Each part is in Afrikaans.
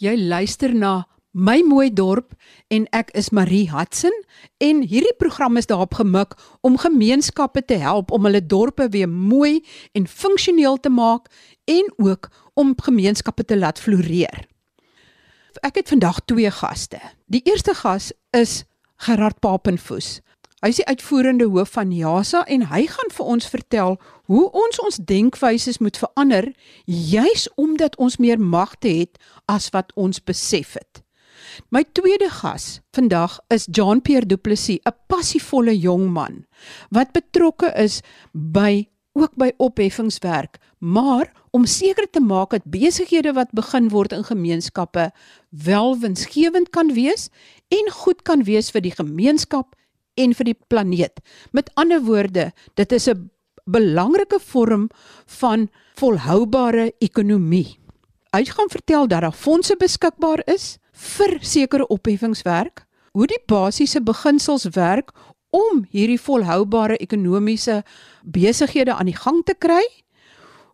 Jy luister na My Mooi Dorp en ek is Marie Hudson en hierdie program is daarop gemik om gemeenskappe te help om hulle dorpe weer mooi en funksioneel te maak en ook om gemeenskappe te laat floreer. Ek het vandag twee gaste. Die eerste gas is Gerard Papenfoes. Hy is die uitvoerende hoof van JASA en hy gaan vir ons vertel hoe ons ons denkwyses moet verander juis omdat ons meer magte het as wat ons besef het. My tweede gas vandag is Jean Pierre Du Plessis, 'n passievolle jong man wat betrokke is by ook by opheffingswerk, maar om seker te maak dat besighede wat begin word in gemeenskappe wel winsgewend kan wees en goed kan wees vir die gemeenskap en vir die planeet. Met ander woorde, dit is 'n belangrike vorm van volhoubare ekonomie. Hy gaan vertel dat daar fondse beskikbaar is vir sekere opheffingswerk, hoe die basiese beginsels werk om hierdie volhoubare ekonomiese besighede aan die gang te kry.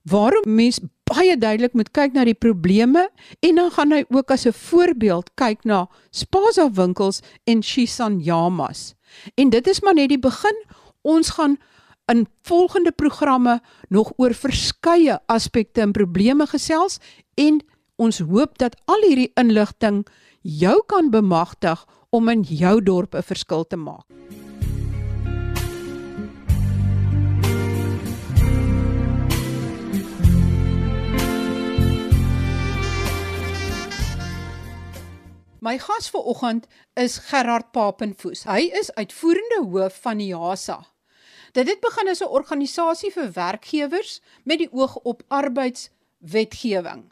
Waarom mens baie duidelik moet kyk na die probleme en dan gaan hy ook as 'n voorbeeld kyk na Spaza winkels en Shisan Yamas. En dit is maar net die begin. Ons gaan in volgende programme nog oor verskeie aspekte en probleme gesels en ons hoop dat al hierdie inligting jou kan bemagtig om in jou dorp 'n verskil te maak. My gas vir oggend is Gerard Papenfoes. Hy is uitvoerende hoof van die JASA. Dit het begin as 'n organisasie vir werkgewers met die oog op arbeidswetgewing.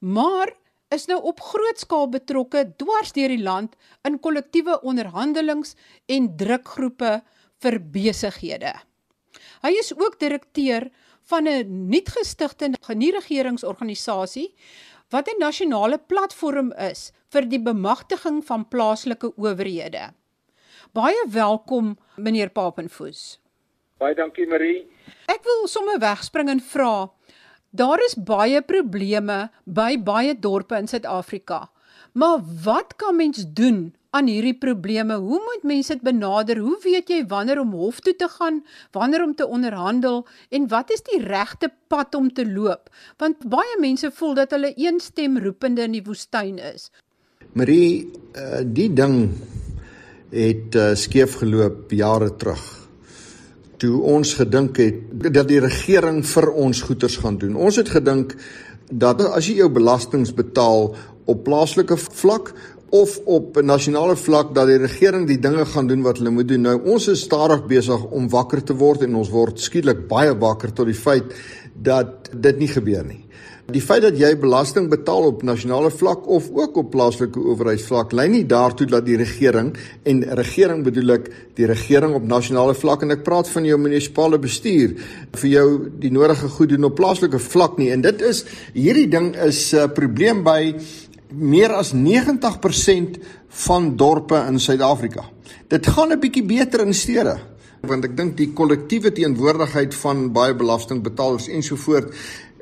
Maar is nou op groot skaal betrokke dwars deur die land in kollektiewe onderhandelings en drukgroepe vir besighede. Hy is ook direkteur van 'n nuutgestigte nie-regeringsorganisasie wat 'n nasionale platform is vir die bemagtiging van plaaslike owerhede. Baie welkom meneer Papenfoes. Baie dankie Marie. Ek wil sommer wegspring en vra. Daar is baie probleme by baie dorpe in Suid-Afrika. Maar wat kan mens doen aan hierdie probleme? Hoe moet mense dit benader? Hoe weet jy wanneer om hof toe te gaan, wanneer om te onderhandel en wat is die regte pad om te loop? Want baie mense voel dat hulle een stem roepende in die woestyn is. Marie, uh, die ding het uh, skeef geloop jare terug. Toe ons gedink het dat die regering vir ons goeders gaan doen. Ons het gedink dat as jy jou belastings betaal op plaaslike vlak of op 'n nasionale vlak dat die regering die dinge gaan doen wat hulle moet doen. Nou ons is stadig besig om wakker te word en ons word skielik baie wakker tot die feit dat dit nie gebeur nie. Die feit dat jy belasting betaal op nasionale vlak of ook op plaaslike owerheidsvlak lei nie daartoe dat die regering en regering bedoel ek die regering op nasionale vlak en ek praat van jou munisipale bestuur vir jou die nodige goed doen op plaaslike vlak nie en dit is hierdie ding is 'n uh, probleem by meer as 90% van dorpe in Suid-Afrika. Dit gaan 'n bietjie beter in stede want ek dink die kollektiewe teenwoordigheid van baie belastingbetalers ensovoort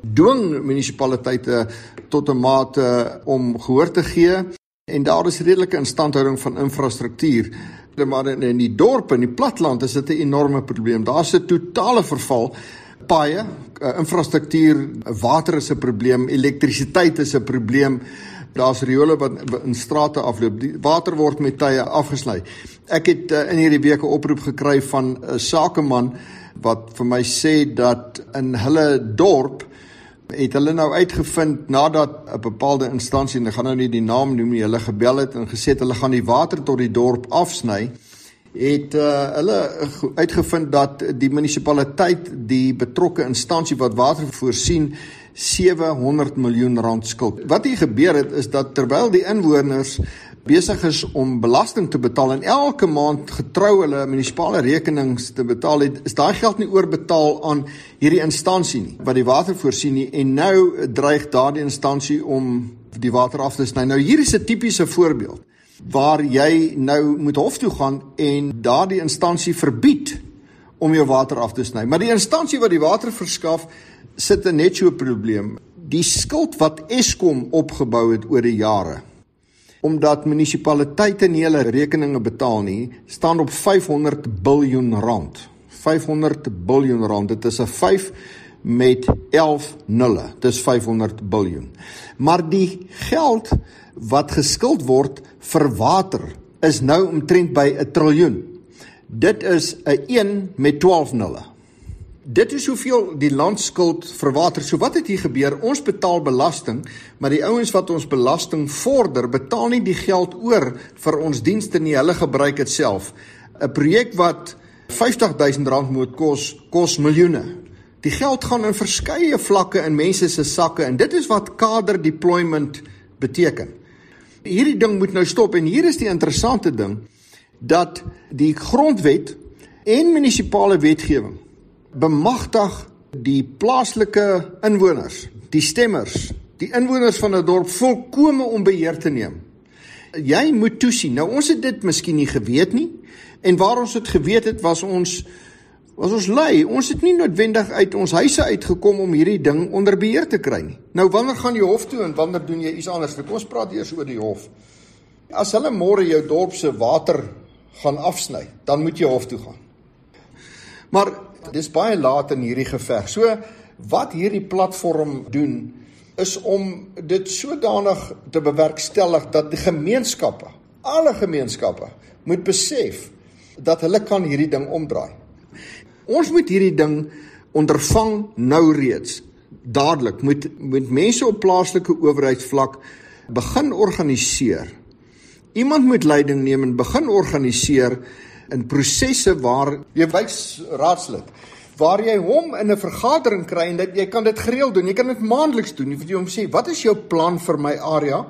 dwing munisipaliteite tot 'n mate om gehoor te gee en daar is redelike instandhouding van infrastruktuur maar in, in die dorpe en die platland is dit 'n enorme probleem. Daar's 'n totale verval paaie, uh, infrastruktuur, water is 'n probleem, elektrisiteit is 'n probleem daar's riole wat in strate afloop. Die water word met tye afgesny. Ek het uh, in hierdie week 'n oproep gekry van 'n sakeman wat vir my sê dat in hulle dorp het hulle nou uitgevind nadat 'n bepaalde instansie, en ek gaan nou nie die naam noem nie, hulle gebel het en gesê het hulle gaan die water tot die dorp afsny het uh, hulle uitgevind dat die munisipaliteit die betrokke instansie wat water voorsien 700 miljoen rand skuld. Wat hier gebeur het is dat terwyl die inwoners besig is om belasting te betaal en elke maand getrou hulle munisipale rekenings te betaal het, is daai geld nie oorbetaal aan hierdie instansie nie wat die water voorsien nie en nou dreig daardie instansie om die water af te sny. Nou hier is 'n tipiese voorbeeld waar jy nou moet hof toe gaan en daardie instansie verbied om jou water af te sny. Maar die instansie wat die water verskaf sit 'n net so probleem. Die skuld wat Eskom opgebou het oor die jare omdat munisipaliteite nie hulle rekeninge betaal nie, staan op 500 biljoen rand. 500 biljoen rand. Dit is 'n 5 met 11 nulle. Dis 500 biljoen. Maar die geld wat geskuld word vir water is nou omtrent by 'n triljoen. Dit is 'n 1 met 12 nulle. Dit is hoeveel die land skuld vir water. So wat het hier gebeur? Ons betaal belasting, maar die ouens wat ons belasting vorder, betaal nie die geld oor vir ons dienste nie. Hulle gebruik dit self. 'n Projek wat R50 000 moet kos, kos miljoene. Die geld gaan in verskeie vlakke in mense se sakke en dit is wat kader deployment beteken. Hierdie ding moet nou stop en hier is die interessante ding dat die grondwet en munisipale wetgewing bemagtig die plaaslike inwoners, die stemmers, die inwoners van 'n dorp volkome om beheer te neem. Jy moet toesien. Nou ons het dit miskien nie geweet nie en waar ons dit geweet het was ons was ons lui. Ons het nie noodwendig uit ons huise uitgekom om hierdie ding onder beheer te kry nie. Nou wanneer gaan jy hof toe en wanneer doen jy iets anders? Kom ons praat eers oor die hof. As hulle môre jou dorp se water gaan afsny, dan moet jy hof toe gaan. Maar dis baie laat in hierdie geveg. So wat hierdie platform doen is om dit sodanig te bewerkstellig dat die gemeenskappe, alle gemeenskappe moet besef dat hulle kan hierdie ding omdraai. Ons moet hierdie ding ondervang nou reeds. Dadelik moet moet mense op plaaslike owerheidsvlak begin organiseer. Iemand moet leiding neem en begin organiseer in prosesse waar jy wys raadslid waar jy hom in 'n vergadering kry en dat jy kan dit gereeld doen. Jy kan dit maandeliks doen. Jy moet hom sê, "Wat is jou plan vir my area?"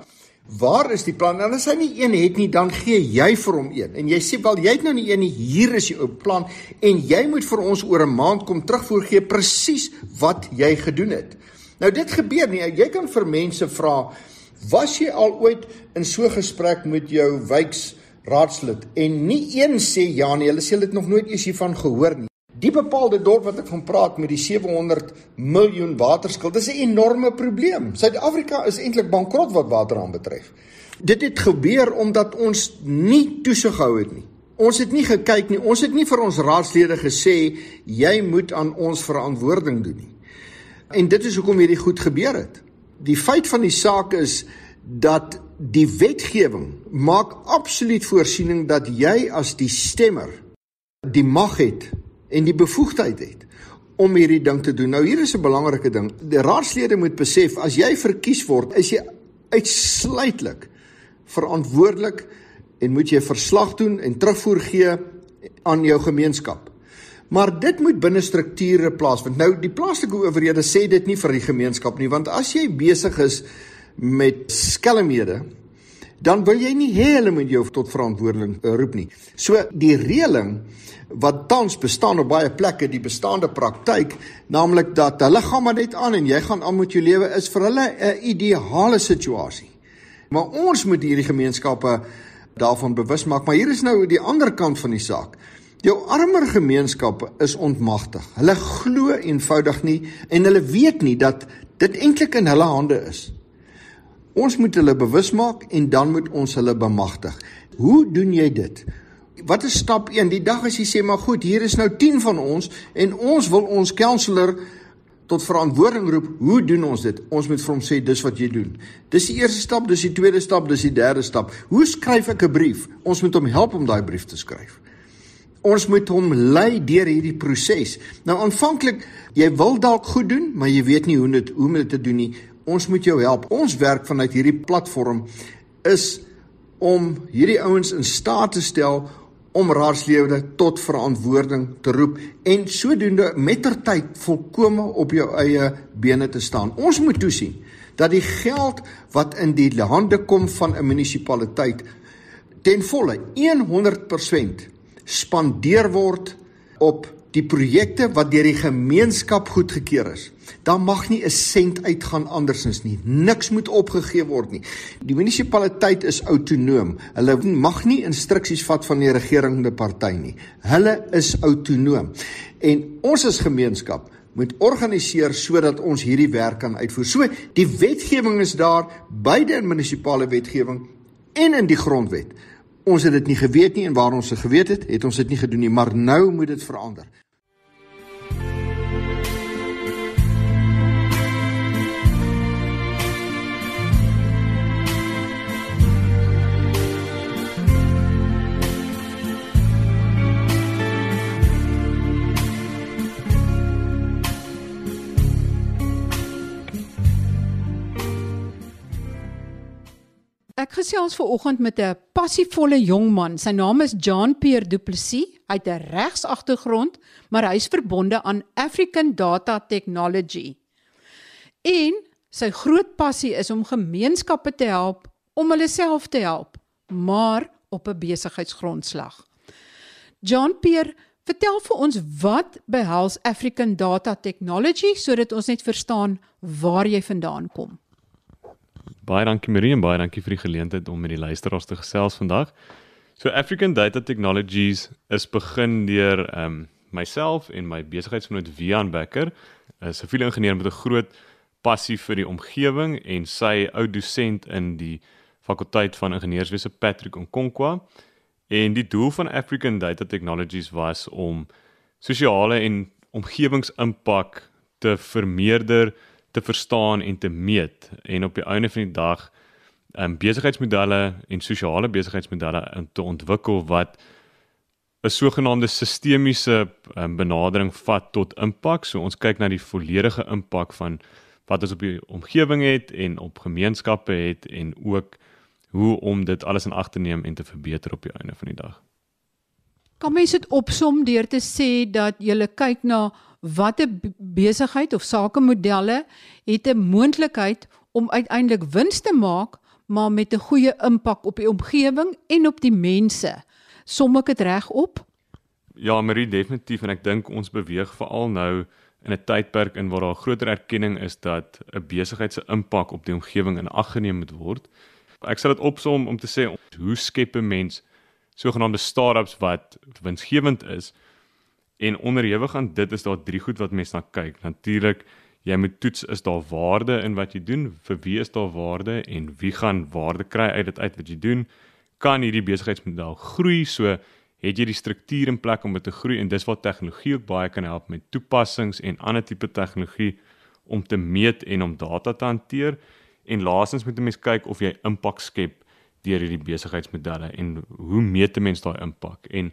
Waar is die plan? En as hy nie een het nie, dan gee jy vir hom een. En jy sê, "Wel, jy het nou nie een nie. Hier is jou plan en jy moet vir ons oor 'n maand kom terugvoer gee presies wat jy gedoen het." Nou dit gebeur nie. Jy kan vir mense vra, "Was jy al ooit in so 'n gesprek met jou wijks raadslid en nie een sê ja nie. Hulle sê hulle het nog nooit eens hiervan gehoor nie. Die bepaalde dorp wat ek van praat met die 700 miljoen waterskuld, dis 'n enorme probleem. Suid-Afrika is eintlik bankrot wat water aanbetref. Dit het gebeur omdat ons nie toesig gehou het nie. Ons het nie gekyk nie. Ons het nie vir ons raadslede gesê jy moet aan ons verantwoording doen nie. En dit is hoekom hierdie goed gebeur het. Die feit van die saak is dat die wetgewing maak absoluut voorsiening dat jy as die stemmer die mag het en die bevoegdheid het om hierdie ding te doen. Nou hier is 'n belangrike ding. Die raadslede moet besef as jy verkies word, is jy uitsluitlik verantwoordelik en moet jy verslag doen en terugvoer gee aan jou gemeenskap. Maar dit moet binne strukture plaasvind. Nou die plaaslike owerhede sê dit nie vir die gemeenskap nie, want as jy besig is met skelmhede, dan wil jy nie hê hulle moet jou tot verantwoording eh, roep nie. So die reëling wat tans bestaan op baie plekke, die bestaande praktyk, naamlik dat hulle gaan maar net aan en jy gaan aan met jou lewe is vir hulle 'n ideale situasie. Maar ons moet hierdie gemeenskappe daarvan bewus maak, maar hier is nou die ander kant van die saak. Jou armer gemeenskappe is ontmagtig. Hulle glo eenvoudig nie en hulle weet nie dat dit eintlik in hulle hande is. Ons moet hulle bewus maak en dan moet ons hulle bemagtig. Hoe doen jy dit? Wat is stap 1? Die dag as jy sê maar goed, hier is nou 10 van ons en ons wil ons counselor tot verantwoording roep. Hoe doen ons dit? Ons moet vir hom sê dis wat jy doen. Dis die eerste stap, dis die tweede stap, dis die derde stap. Hoe skryf ek 'n brief? Ons moet hom help om daai brief te skryf. Ons moet hom lei deur hierdie proses. Nou aanvanklik, jy wil dalk goed doen, maar jy weet nie hoe dit hoe om dit te doen nie ons moet jou help. Ons werk vanuit hierdie platform is om hierdie ouens in staat te stel om raadslede tot verantwoording te roep en sodoende mettertyd volkome op jou eie bene te staan. Ons moet toesien dat die geld wat in die hande kom van 'n munisipaliteit ten volle 100% spandeer word op die projekte wat deur die gemeenskap goedgekeur is. Daar mag nie 'n sent uitgaan andersins nie. Niks moet opgegee word nie. Die munisipaliteit is autonoom. Hulle mag nie instruksies vat van die regerende party nie. Hulle is autonoom. En ons as gemeenskap moet organiseer sodat ons hierdie werk kan uitvoer. So die wetgewing is daar, beide in munisipale wetgewing en in die grondwet. Ons het dit nie geweet nie en waar ons dit geweet het, het ons dit nie gedoen nie, maar nou moet dit verander. Ek gesels ver oggend met 'n passievolle jong man. Sy naam is Jean-Pierre Du Plessis. Hy het 'n regsagtergrond, maar hy's verbonde aan African Data Technology. En sy groot passie is om gemeenskappe te help om hulle self te help, maar op 'n besigheidsgrondslag. Jean-Pierre, vertel vir ons wat behels African Data Technology sodat ons net verstaan waar jy vandaan kom. Baie dankie Marie en baie dankie vir die geleentheid om met die luisteraars te gesels vandag. So African Data Technologies is begin deur ehm um, myself en my besigheidsgenoot Wian Becker, 'n siviele ingenieur met 'n groot passie vir die omgewing en sy ou dosent in die fakulteit van ingenieurswese Patrick Nkonkwa. En die doel van African Data Technologies was om sosiale en omgewingsimpak te vermeerder te verstaan en te meet en op die einde van die dag um, besigheidsmodelle en sosiale besigheidsmodelle te ontwikkel wat 'n sogenaamde sistemiese um, benadering vat tot impak. So ons kyk na die volledige impak van wat ons op die omgewing het en op gemeenskappe het en ook hoe om dit alles in ag te neem en te verbeter op die einde van die dag. Kan mens dit opsom deur te sê dat jy kyk na watter besigheid of sakemodelle het 'n moontlikheid om uiteindelik wins te maak, maar met 'n goeie impak op die omgewing en op die mense. Som ek dit reg op? Ja, Marie, definitief en ek dink ons beweeg veral nou in 'n tydperk in waar daar groter erkenning is dat 'n besigheid se impak op die omgewing in ag geneem moet word. Ek sal dit opsom om te sê hoe skep 'n mens sogenaamde start-ups wat winsgewend is? En onderhewig aan dit is daar drie goed wat mense na kyk. Natuurlik, jy moet toets is daar waarde in wat jy doen? Vir wie is daar waarde en wie gaan waarde kry uit dit uit wat jy doen? Kan hierdie besigheidsmodel groei? So het jy die struktuur in plek om dit te groei en dis waar tegnologie ook baie kan help met toepassings en ander tipe tegnologie om te meet en om data te hanteer. En laastens moet 'n mens kyk of jy impak skep deur hierdie besigheidsmodelle en hoe meet 'n mens daai impak? En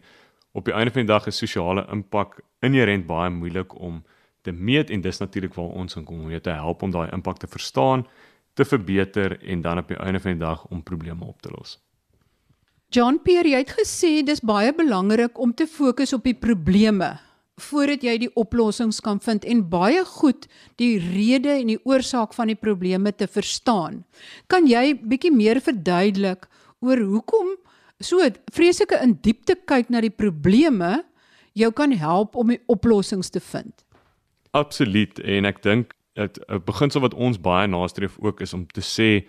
op die einde van die dag is sosiale impak inherënt baie moeilik om te meet en dis natuurlik waar ons inkom om jou te help om daai impak te verstaan, te verbeter en dan op die einde van die dag om probleme op te los. John Pierre, jy het gesê dis baie belangrik om te fokus op die probleme voordat jy die oplossings kan vind en baie goed die rede en die oorsaak van die probleme te verstaan. Kan jy bietjie meer verduidelik oor hoekom so vreeslike in diepte kyk na die probleme jou kan help om die oplossings te vind. Absoluut en ek dink 'n beginsel wat ons baie nastreef ook is om te sê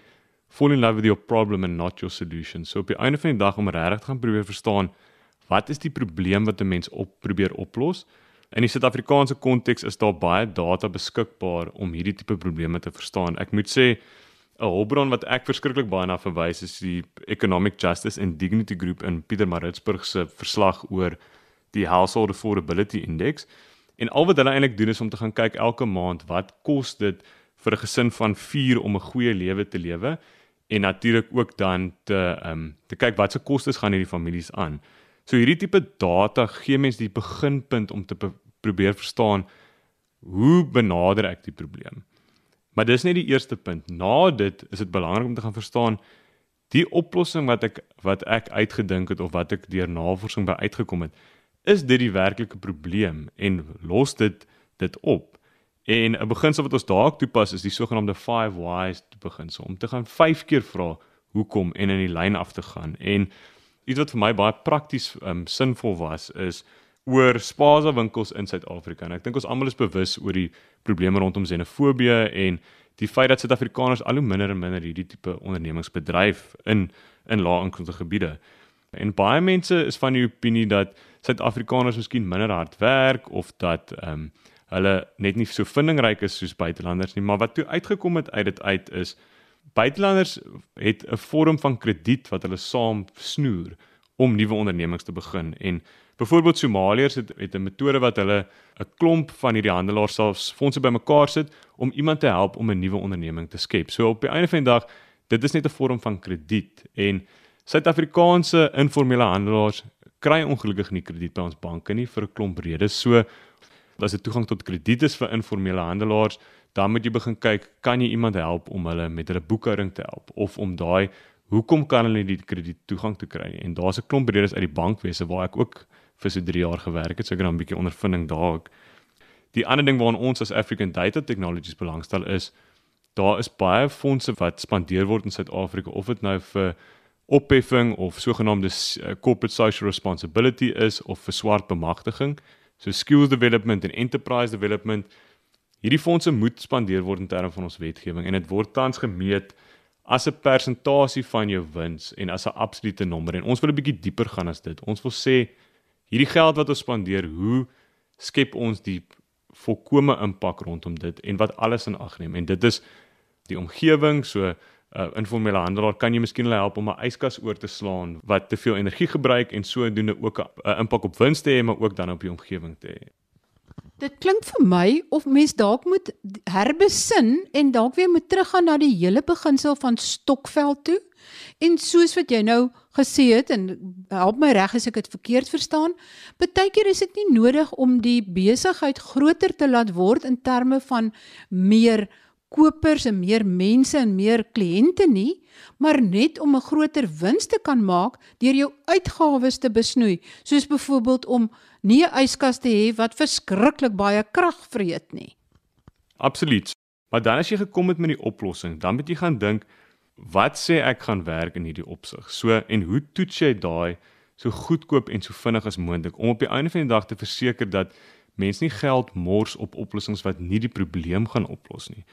fall in love with your problem and not your solution. So op die einde van die dag om regtig gaan probeer verstaan wat is die probleem wat 'n mens op probeer oplos? In die Suid-Afrikaanse konteks is daar baie data beskikbaar om hierdie tipe probleme te verstaan. Ek moet sê 'n hulpbron wat ek verskriklik baie na verwys is die Economic Justice and Dignity Group in Pieter Maritzburg se verslag oor die Household Affordability Index. En al wat hulle eintlik doen is om te gaan kyk elke maand wat kos dit vir 'n gesin van 4 om 'n goeie lewe te lewe en natuurlik ook dan te ehm um, te kyk watse kostes gaan hierdie families aan. So hierdie tipe data gee mens die beginpunt om te probeer verstaan hoe benader ek die probleem. Maar dis net die eerste punt. Na dit is dit belangrik om te gaan verstaan die oplossing wat ek wat ek uitgedink het of wat ek deur navorsing by uitgekom het, is dit die werklike probleem en los dit dit op. En 'n beginsel wat ons daar toepas is die sogenaamde 5 whys beginsel om te gaan 5 keer vra hoekom en in die lyn af te gaan. En iets wat vir my baie prakties um, sinvol was is oor spaza winkels in Suid-Afrika. En ek dink ons almal is bewus oor die probleme rondom xenofobie en die feit dat Suid-Afrikaners al hoe minder en minder hierdie tipe ondernemingsbedryf in in lae-inkomste gebiede. En baie mense is van die opinie dat Suid-Afrikaners miskien minder hard werk of dat ehm um, hulle net nie so vindingryk is soos buitelanders nie, maar wat toe uitgekom het uit dit uit is buitelanders het 'n vorm van krediet wat hulle saam snoer om nuwe ondernemings te begin en byvoorbeeld Somaliërs het het 'n metode wat hulle 'n klomp van hierdie handelaars selfs fondse bymekaar sit om iemand te help om 'n nuwe onderneming te skep. So op die einde van die dag, dit is net 'n vorm van krediet en Suid-Afrikaanse informele handelaars kry ongelukkig nie krediet by ons banke nie vir 'n klomp redes. So as dit toegang tot krediet is vir informele handelaars, dan moet jy begin kyk, kan jy iemand help om hulle met hulle boekhouding te help of om daai hoekom kan hulle nie die krediet toegang te kry nie? En daar's 'n klomp redes uit die bankwese waar ek ook vir so 3 jaar gewerk het, so ek het dan 'n bietjie ondervinding daar ook. Die ander ding waaraan ons as African Data Technologies belangstel is daar is baie fondse wat spandeer word in Suid-Afrika of dit nou vir opheffing of sogenaamde uh, corporate social responsibility is of vir swart bemagtiging, so skills development en enterprise development. Hierdie fondse moet spandeer word in terme van ons wetgewing en dit word tans gemeet as 'n persentasie van jou wins en as 'n absolute nommer en ons wil 'n bietjie dieper gaan as dit. Ons wil sê hierdie geld wat ons spandeer, hoe skep ons die volkomme impak rondom dit en wat alles in ag neem en dit is die omgewing so uh, informele handelaar kan jy miskien help om 'n yskas oor te slaan wat te veel energie gebruik en sodoende ook 'n uh, impak op wins te hê maar ook dan op die omgewing te hê. Dit klink vir my of mens dalk moet herbesin en dalk weer moet teruggaan na die hele beginsel van Stokveld toe. En soos wat jy nou gesê het en help my reg as ek dit verkeerd verstaan, baie keer is dit nie nodig om die besigheid groter te laat word in terme van meer kopers en meer mense en meer kliënte nie, maar net om 'n groter wins te kan maak deur jou uitgawes te besnoei, soos byvoorbeeld om nie 'n yskas te hê wat verskriklik baie krag vreet nie. Absoluut. Maar dan as jy gekom het met die oplossing, dan moet jy gaan dink, wat sê ek gaan werk in hierdie opsig? So en hoe toets jy daai so goedkoop en so vinnig as moontlik om op die einde van die dag te verseker dat mense nie geld mors op oplossings wat nie die probleem gaan oplos nie.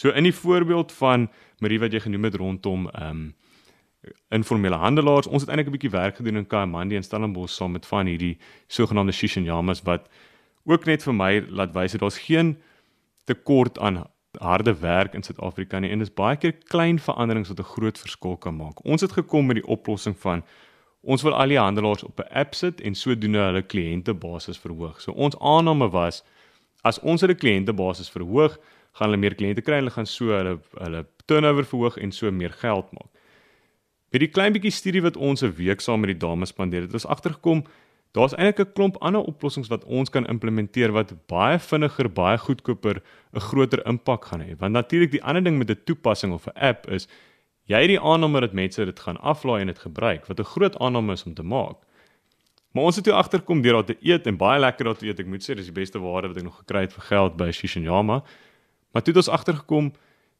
So in die voorbeeld van Marie wat jy genoem het rondom ehm um, informele handelaars, ons het eintlik 'n bietjie werk gedoen in Kaimandi en Stellenbosch saam met van hierdie sogenaamde Shishinyamas wat ook net vir my laat wys dat daar's geen tekort aan harde werk in Suid-Afrika nie en dit is baie keer klein veranderings wat 'n groot verskil kan maak. Ons het gekom met die oplossing van ons wil al die handelaars op 'n app sit en sodoende hulle kliëntebasis verhoog. So ons aanname was as ons hulle kliëntebasis verhoog, gaan hulle meer kliënte kry en hulle gaan so hulle hulle turnover verhoog en so meer geld maak. By die klein bietjie studie wat ons 'n week saam met die dames spandeer het, het ons agtergekom daar's eintlik 'n klomp ander oplossings wat ons kan implementeer wat baie vinniger, baie goedkoper 'n groter impak gaan hê. Want natuurlik die ander ding met 'n toepassing of 'n app is jy het die aanname dat mense dit gaan aflaai en dit gebruik, wat 'n groot aanname is om te maak. Maar ons het toe agterkom deur daar te eet en baie lekker daar te eet. Ek moet sê dis die beste waarde wat ek nog gekry het vir geld by Shishinyama. Maar toe het ons agtergekom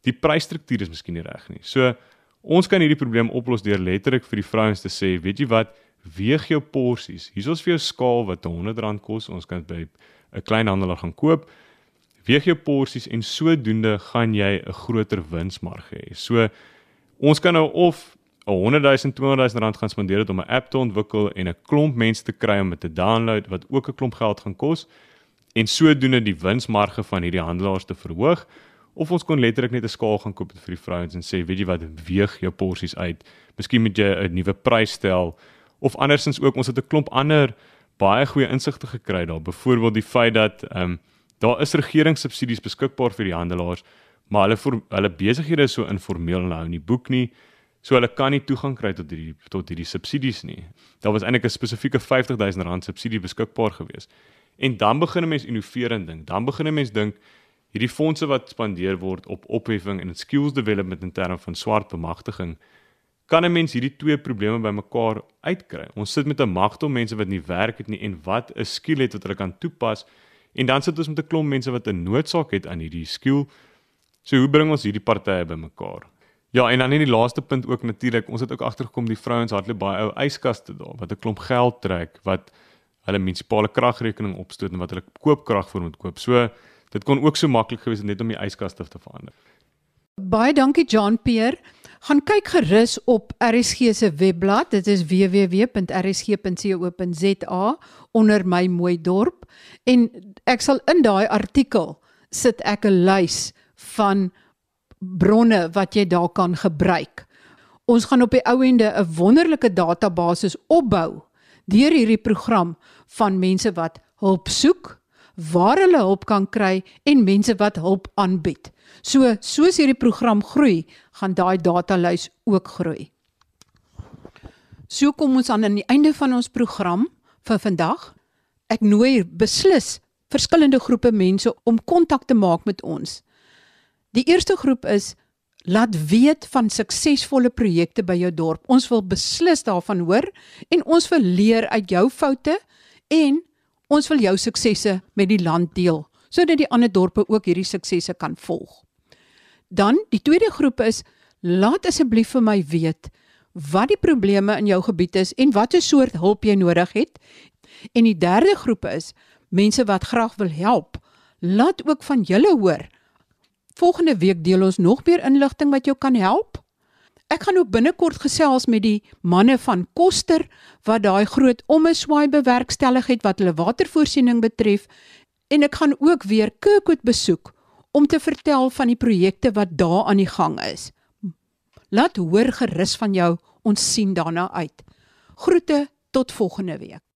die prysstruktuur is miskien nie reg nie. So ons kan hierdie probleem oplos deur letterlik vir die vrouens te sê, weet jy wat, weeg jou porsies. Hier is vir jou skaal wat R100 kos. Ons kan dit by 'n klein handelaar gaan koop. Weeg jou porsies en sodoende gaan jy 'n groter winsmarge hê. So ons kan nou of 'n 100 000 200 000 rand gaan spandeer het om 'n app te ontwikkel en 'n klomp mense te kry om dit te download wat ook 'n klomp geld gaan kos en sodoende die winsmarge van hierdie handelaars te verhoog of ons kon letterlik net 'n skaal gaan koop vir die vrouens en sê weet jy wat weeg jou porsies uit. Miskien moet jy 'n nuwe prys stel. Of andersins ook ons het 'n klomp ander baie goeie insigte gekry daar. Byvoorbeeld die feit dat ehm um, daar is regeringssubsidies beskikbaar vir die handelaars maar hulle vir hulle besighede is so informeel nou in die boek nie so hulle kan nie toegang kry tot hierdie tot hierdie subsidies nie. Daar was eintlik 'n spesifieke 50000 rand subsidie beskikbaar geweest En dan begin 'n mens innoveer en dink. Dan begin 'n mens dink hierdie fondse wat spandeer word op opheffing en skills development in terme van swart bemagtiging kan 'n mens hierdie twee probleme bymekaar uitkry. Ons sit met 'n magdom mense wat nie werk het nie en wat 'n skill het wat hulle kan toepas en dan sit ons met 'n klomp mense wat 'n noodsaak het aan hierdie skill. So hoe bring ons hierdie partye bymekaar? Ja, en dan in die laaste punt ook natuurlik, ons het ook agtergekom die vrouens hardloop baie ou yskaste daar wat 'n klomp geld trek wat hulle munisipale kragrekening opstoot en wat hulle koopkrag vir moet koop. So dit kon ook so maklik gewees het net om die yskas te verander. Baie dankie John Pierre. gaan kyk gerus op RSG se webblad. Dit is www.rsg.co.za onder my mooi dorp en ek sal in daai artikel sit ek 'n lys van bronne wat jy daar kan gebruik. Ons gaan op die ou ende 'n wonderlike database opbou deur hierdie program van mense wat hulp soek, waar hulle hulp kan kry en mense wat hulp aanbied. So soos hierdie program groei, gaan daai datalys ook groei. So kom ons aan aan die einde van ons program vir vandag. Ek nooi beslis verskillende groepe mense om kontak te maak met ons. Die eerste groep is laat weet van suksesvolle projekte by jou dorp. Ons wil beslis daarvan hoor en ons wil leer uit jou foute en ons wil jou suksesse met die land deel sodat die ander dorpe ook hierdie suksesse kan volg. Dan die tweede groep is laat asseblief vir my weet wat die probleme in jou gebied is en watter soort hulp jy nodig het. En die derde groep is mense wat graag wil help. Laat ook van julle hoor. Volgende week deel ons nog meer inligting wat jou kan help. Ek gaan ook binnekort gesels met die manne van Koster wat daai groot ommeswaai bewerkstellig het wat hulle watervoorsiening betref en ek gaan ook weer Kirkwood besoek om te vertel van die projekte wat daar aan die gang is. Laat hoor gerus van jou, ons sien daarna uit. Groete tot volgende week.